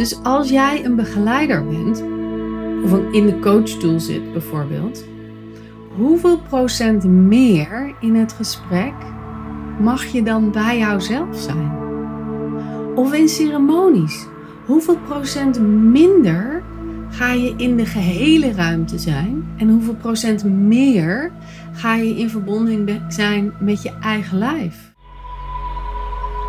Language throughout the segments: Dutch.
Dus als jij een begeleider bent, of in de coachstoel zit bijvoorbeeld, hoeveel procent meer in het gesprek mag je dan bij jouzelf zijn? Of in ceremonies, hoeveel procent minder ga je in de gehele ruimte zijn en hoeveel procent meer ga je in verbonding zijn met je eigen lijf?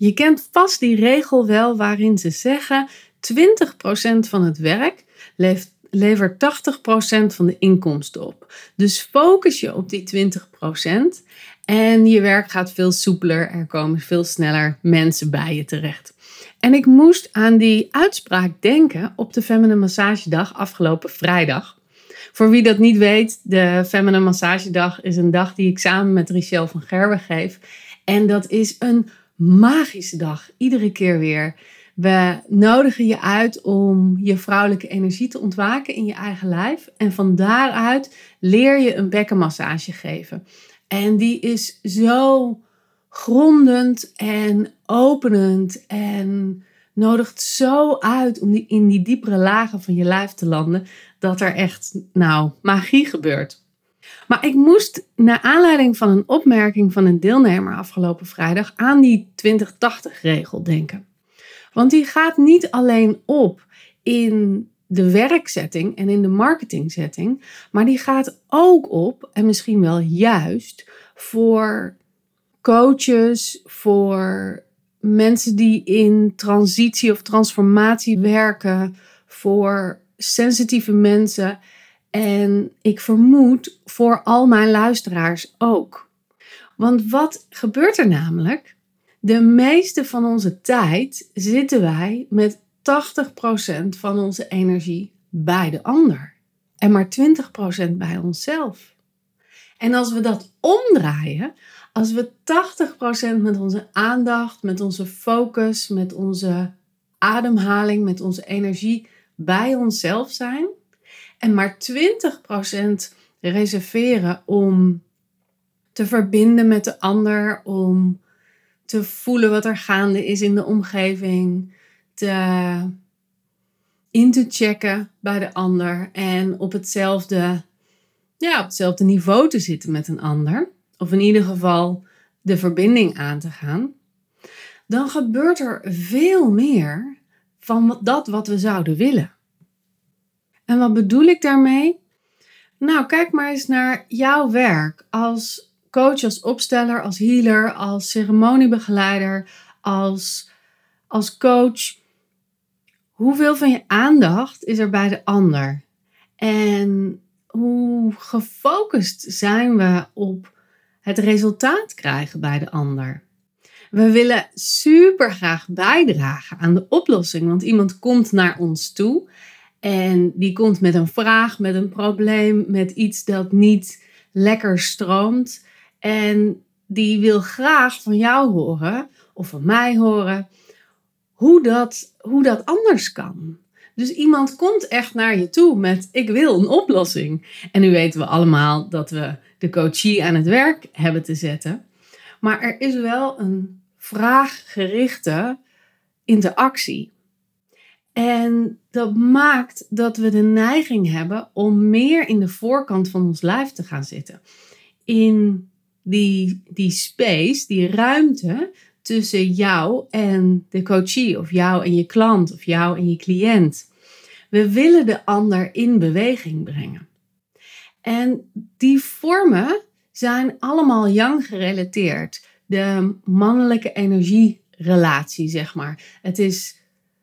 Je kent vast die regel wel waarin ze zeggen 20% van het werk levert 80% van de inkomsten op. Dus focus je op die 20% en je werk gaat veel soepeler. Er komen veel sneller mensen bij je terecht. En ik moest aan die uitspraak denken op de Feminine Massagedag afgelopen vrijdag. Voor wie dat niet weet, de Feminine Massagedag is een dag die ik samen met Richel van Gerwen geef. En dat is een magische dag. Iedere keer weer. We nodigen je uit om je vrouwelijke energie te ontwaken in je eigen lijf. En van daaruit leer je een bekkenmassage geven. En die is zo grondend en openend en nodigt zo uit om in die diepere lagen van je lijf te landen dat er echt, nou, magie gebeurt. Maar ik moest naar aanleiding van een opmerking van een deelnemer afgelopen vrijdag aan die 2080-regel denken. Want die gaat niet alleen op in de werkzetting en in de marketingzetting, maar die gaat ook op, en misschien wel juist, voor coaches, voor mensen die in transitie of transformatie werken, voor sensitieve mensen en ik vermoed voor al mijn luisteraars ook. Want wat gebeurt er namelijk? De meeste van onze tijd zitten wij met 80% van onze energie bij de ander en maar 20% bij onszelf. En als we dat omdraaien, als we 80% met onze aandacht, met onze focus, met onze ademhaling, met onze energie bij onszelf zijn, en maar 20% reserveren om te verbinden met de ander, om te voelen wat er gaande is in de omgeving, te in te checken bij de ander en op hetzelfde, ja, op hetzelfde niveau te zitten met een ander, of in ieder geval de verbinding aan te gaan, dan gebeurt er veel meer van dat wat we zouden willen. En wat bedoel ik daarmee? Nou, kijk maar eens naar jouw werk als coach, als opsteller, als healer, als ceremoniebegeleider, als, als coach. Hoeveel van je aandacht is er bij de ander? En hoe gefocust zijn we op het resultaat krijgen bij de ander? We willen super graag bijdragen aan de oplossing, want iemand komt naar ons toe en die komt met een vraag, met een probleem, met iets dat niet lekker stroomt. En die wil graag van jou horen, of van mij horen, hoe dat, hoe dat anders kan. Dus iemand komt echt naar je toe met: Ik wil een oplossing. En nu weten we allemaal dat we de coachie aan het werk hebben te zetten. Maar er is wel een vraaggerichte interactie. En dat maakt dat we de neiging hebben om meer in de voorkant van ons lijf te gaan zitten. In die, die space, die ruimte tussen jou en de coachie, of jou en je klant, of jou en je cliënt. We willen de ander in beweging brengen. En die vormen zijn allemaal yang gerelateerd. De mannelijke energierelatie, zeg maar. Het is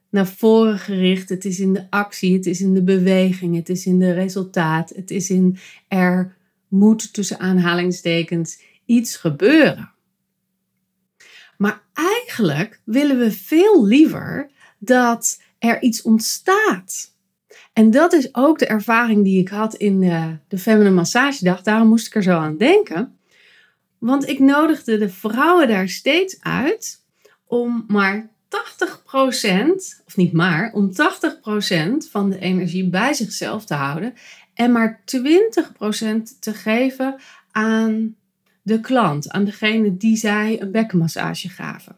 naar voren gericht. Het is in de actie, het is in de beweging, het is in de resultaat. Het is in er moet tussen aanhalingstekens iets gebeuren. Maar eigenlijk willen we veel liever dat er iets ontstaat. En dat is ook de ervaring die ik had in de, de Feminine Massagedag. Daarom moest ik er zo aan denken. Want ik nodigde de vrouwen daar steeds uit om maar 80%, of niet maar, om 80% van de energie bij zichzelf te houden en maar 20% te geven aan de klant, aan degene die zij een bekkenmassage gaven.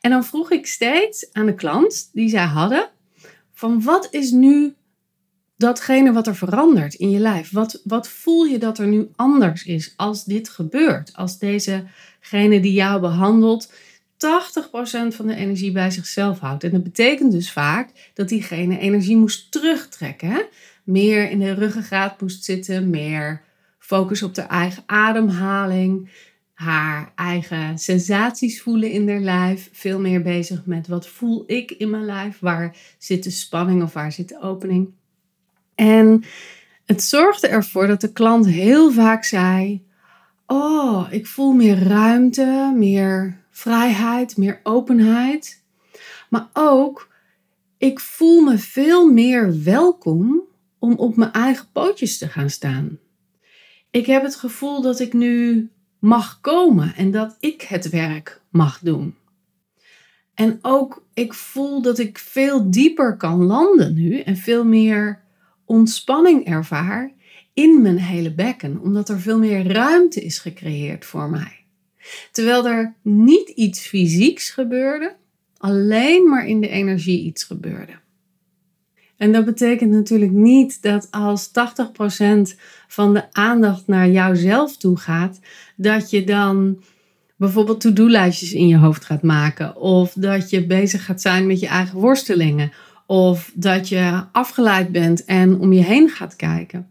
En dan vroeg ik steeds aan de klant die zij hadden, van wat is nu datgene wat er verandert in je lijf? Wat, wat voel je dat er nu anders is als dit gebeurt? Als dezegene die jou behandelt 80% van de energie bij zichzelf houdt. En dat betekent dus vaak dat diegene energie moest terugtrekken. Meer in de ruggengraat moest zitten, meer focus op de eigen ademhaling, haar eigen sensaties voelen in haar lijf. Veel meer bezig met wat voel ik in mijn lijf, waar zit de spanning of waar zit de opening. En het zorgde ervoor dat de klant heel vaak zei: Oh, ik voel meer ruimte, meer vrijheid, meer openheid. Maar ook, ik voel me veel meer welkom om op mijn eigen pootjes te gaan staan. Ik heb het gevoel dat ik nu mag komen en dat ik het werk mag doen. En ook ik voel dat ik veel dieper kan landen nu en veel meer ontspanning ervaar in mijn hele bekken, omdat er veel meer ruimte is gecreëerd voor mij. Terwijl er niet iets fysieks gebeurde, alleen maar in de energie iets gebeurde. En dat betekent natuurlijk niet dat als 80% van de aandacht naar jouzelf toe gaat, dat je dan bijvoorbeeld to-do-lijstjes in je hoofd gaat maken. Of dat je bezig gaat zijn met je eigen worstelingen. Of dat je afgeleid bent en om je heen gaat kijken.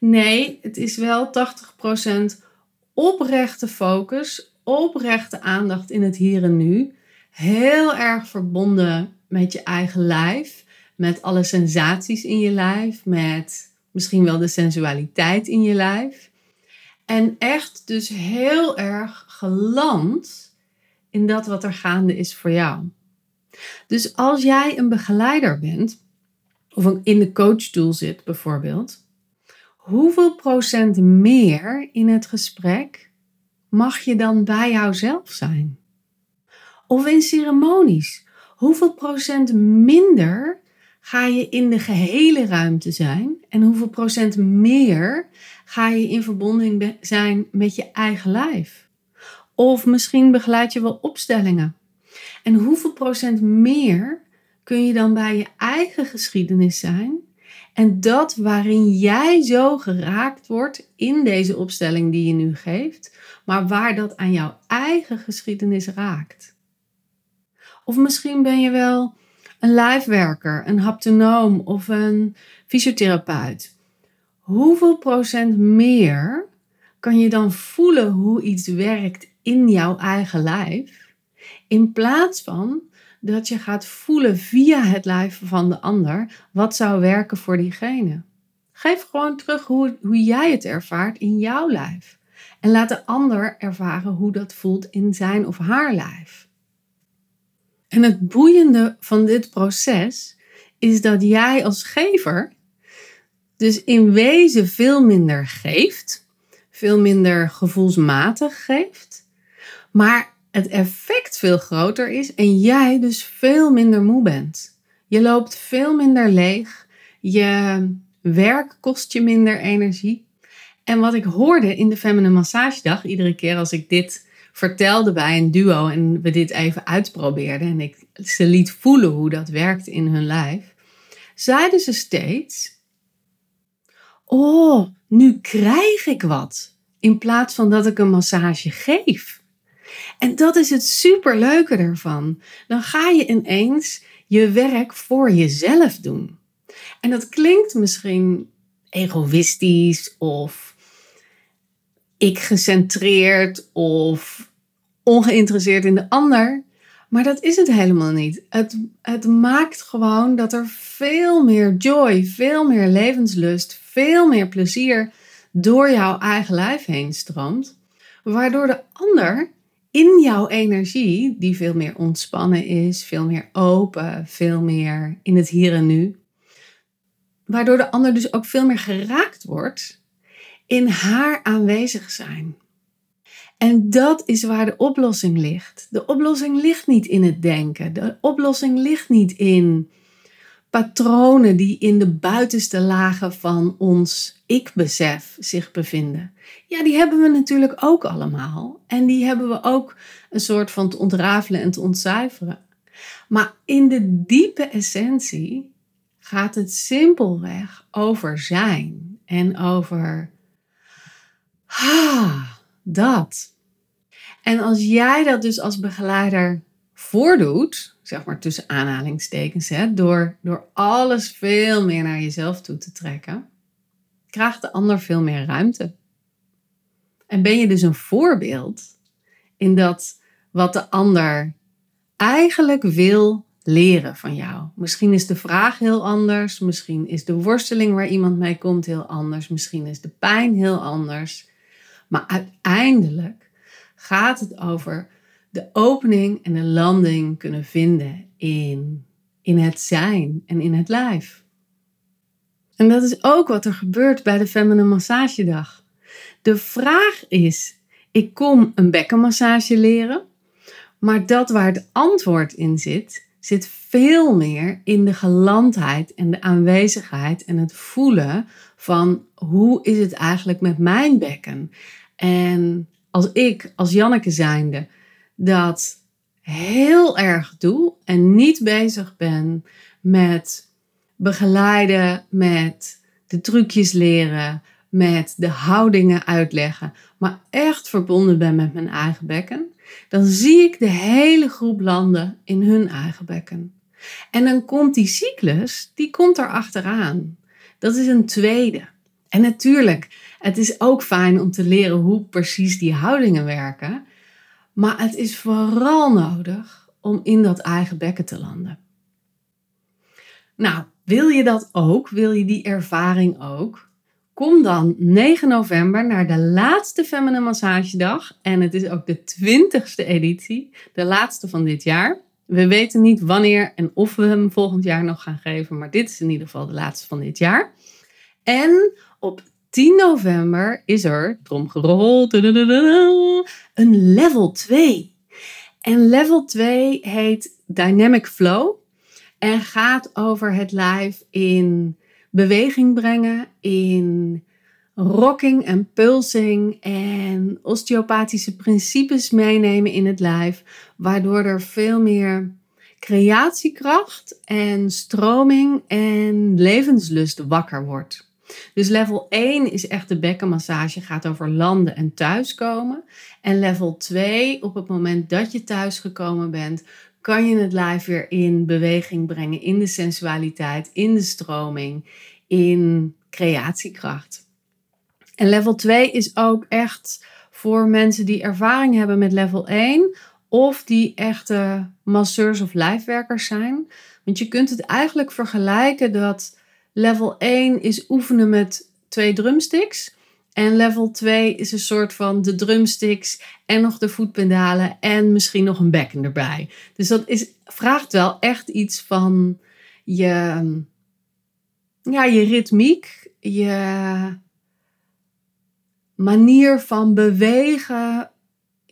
Nee, het is wel 80% oprechte focus, oprechte aandacht in het hier en nu. Heel erg verbonden met je eigen lijf, met alle sensaties in je lijf, met misschien wel de sensualiteit in je lijf. En echt dus heel erg geland in dat wat er gaande is voor jou. Dus als jij een begeleider bent, of in de coachstoel zit bijvoorbeeld, hoeveel procent meer in het gesprek mag je dan bij jouzelf zijn? Of in ceremonies, hoeveel procent minder ga je in de gehele ruimte zijn en hoeveel procent meer ga je in verbonding zijn met je eigen lijf? Of misschien begeleid je wel opstellingen. En hoeveel procent meer kun je dan bij je eigen geschiedenis zijn en dat waarin jij zo geraakt wordt in deze opstelling die je nu geeft, maar waar dat aan jouw eigen geschiedenis raakt? Of misschien ben je wel een lijfwerker, een haptonoom of een fysiotherapeut. Hoeveel procent meer kan je dan voelen hoe iets werkt in jouw eigen lijf, in plaats van dat je gaat voelen via het lijf van de ander wat zou werken voor diegene. Geef gewoon terug hoe, hoe jij het ervaart in jouw lijf. En laat de ander ervaren hoe dat voelt in zijn of haar lijf. En het boeiende van dit proces is dat jij als gever dus in wezen veel minder geeft, veel minder gevoelsmatig geeft, maar het effect veel groter is en jij dus veel minder moe bent. Je loopt veel minder leeg, je werk kost je minder energie. En wat ik hoorde in de Feminine Massagedag, iedere keer als ik dit vertelde bij een duo en we dit even uitprobeerden en ik ze liet voelen hoe dat werkte in hun lijf, zeiden ze steeds: Oh, nu krijg ik wat. In plaats van dat ik een massage geef. En dat is het superleuke ervan. Dan ga je ineens je werk voor jezelf doen. En dat klinkt misschien egoïstisch of ik gecentreerd of ongeïnteresseerd in de ander. Maar dat is het helemaal niet. Het, het maakt gewoon dat er veel meer joy, veel meer levenslust, veel meer plezier door jouw eigen lijf heen stroomt. Waardoor de ander in jouw energie, die veel meer ontspannen is, veel meer open, veel meer in het hier en nu. Waardoor de ander dus ook veel meer geraakt wordt in haar aanwezig zijn. En dat is waar de oplossing ligt. De oplossing ligt niet in het denken. De oplossing ligt niet in patronen die in de buitenste lagen van ons ik-besef zich bevinden. Ja, die hebben we natuurlijk ook allemaal. En die hebben we ook een soort van te ontrafelen en te ontcijferen. Maar in de diepe essentie gaat het simpelweg over zijn en over dat. En als jij dat dus als begeleider voordoet, zeg maar tussen aanhalingstekens, hè, door, door alles veel meer naar jezelf toe te trekken, krijgt de ander veel meer ruimte. En ben je dus een voorbeeld in dat wat de ander eigenlijk wil leren van jou. Misschien is de vraag heel anders, misschien is de worsteling waar iemand mee komt heel anders, misschien is de pijn heel anders. Maar uiteindelijk gaat het over de opening en de landing kunnen vinden in, in het zijn en in het lijf. En dat is ook wat er gebeurt bij de Feminine Massagedag. De vraag is: ik kom een bekkenmassage leren, maar dat waar het antwoord in zit, zit veel meer in de gelandheid en de aanwezigheid en het voelen van hoe is het eigenlijk met mijn bekken? En als ik, als Janneke zijnde, dat heel erg doe en niet bezig ben met begeleiden, met de trucjes leren, met de houdingen uitleggen, maar echt verbonden ben met mijn eigen bekken, dan zie ik de hele groep landen in hun eigen bekken. En dan komt die cyclus, die komt er achteraan. Dat is een tweede. En natuurlijk, het is ook fijn om te leren hoe precies die houdingen werken. Maar het is vooral nodig om in dat eigen bekken te landen. Nou, wil je dat ook? Wil je die ervaring ook? Kom dan 9 november naar de laatste Feminine Massagedag. En het is ook de 20ste editie, de laatste van dit jaar. We weten niet wanneer en of we hem volgend jaar nog gaan geven, maar dit is in ieder geval de laatste van dit jaar. En op 10 november is er, tromgerold, een level 2. En level 2 heet Dynamic Flow en gaat over het lijf in beweging brengen, in rocking en pulsing en osteopathische principes meenemen in het lijf, waardoor er veel meer creatiekracht en stroming en levenslust wakker wordt. Dus level 1 is echt de bekkenmassage, gaat over landen en thuiskomen. En level 2, op het moment dat je thuisgekomen bent, kan je het lijf weer in beweging brengen, in de sensualiteit, in de stroming, in creatiekracht. En level 2 is ook echt voor mensen die ervaring hebben met level 1 of die echte masseurs of lijfwerkers zijn. Want je kunt het eigenlijk vergelijken dat Level 1 is oefenen met twee drumsticks. En level 2 is een soort van de drumsticks en nog de voetpedalen en misschien nog een bekken erbij. Dus dat is, vraagt wel echt iets van je, ja, je ritmiek, je manier van bewegen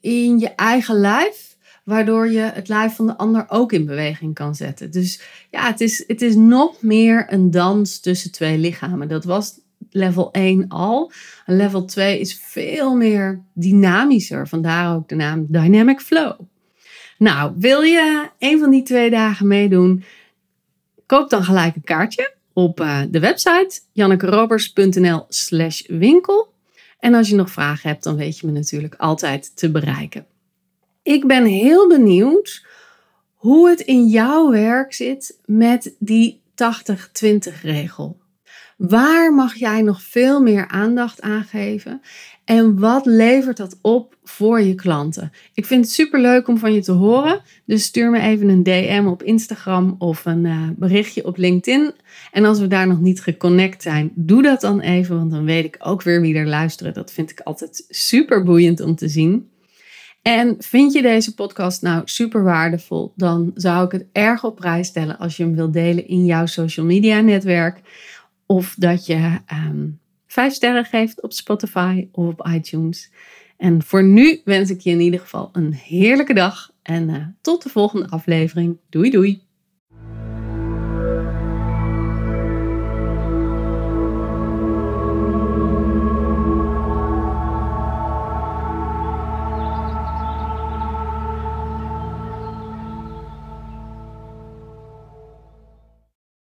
in je eigen lijf waardoor je het lijf van de ander ook in beweging kan zetten. Dus ja, het is, het is nog meer een dans tussen twee lichamen. Dat was level 1 al. level 2 is veel meer dynamischer, vandaar ook de naam Dynamic Flow. Nou, wil je een van die twee dagen meedoen? Koop dan gelijk een kaartje op uh, de website jannekerobers.nl slash winkel. En als je nog vragen hebt, dan weet je me natuurlijk altijd te bereiken. Ik ben heel benieuwd hoe het in jouw werk zit met die 80-20 regel. Waar mag jij nog veel meer aandacht aan geven? En wat levert dat op voor je klanten? Ik vind het super leuk om van je te horen. Dus stuur me even een DM op Instagram of een uh, berichtje op LinkedIn. En als we daar nog niet geconnect zijn, doe dat dan even, want dan weet ik ook weer wie er luisteren. Dat vind ik altijd super boeiend om te zien. En vind je deze podcast nou super waardevol, dan zou ik het erg op prijs stellen als je hem wilt delen in jouw social media netwerk. Of dat je um, vijf sterren geeft op Spotify of op iTunes. En voor nu wens ik je in ieder geval een heerlijke dag en uh, tot de volgende aflevering. Doei doei!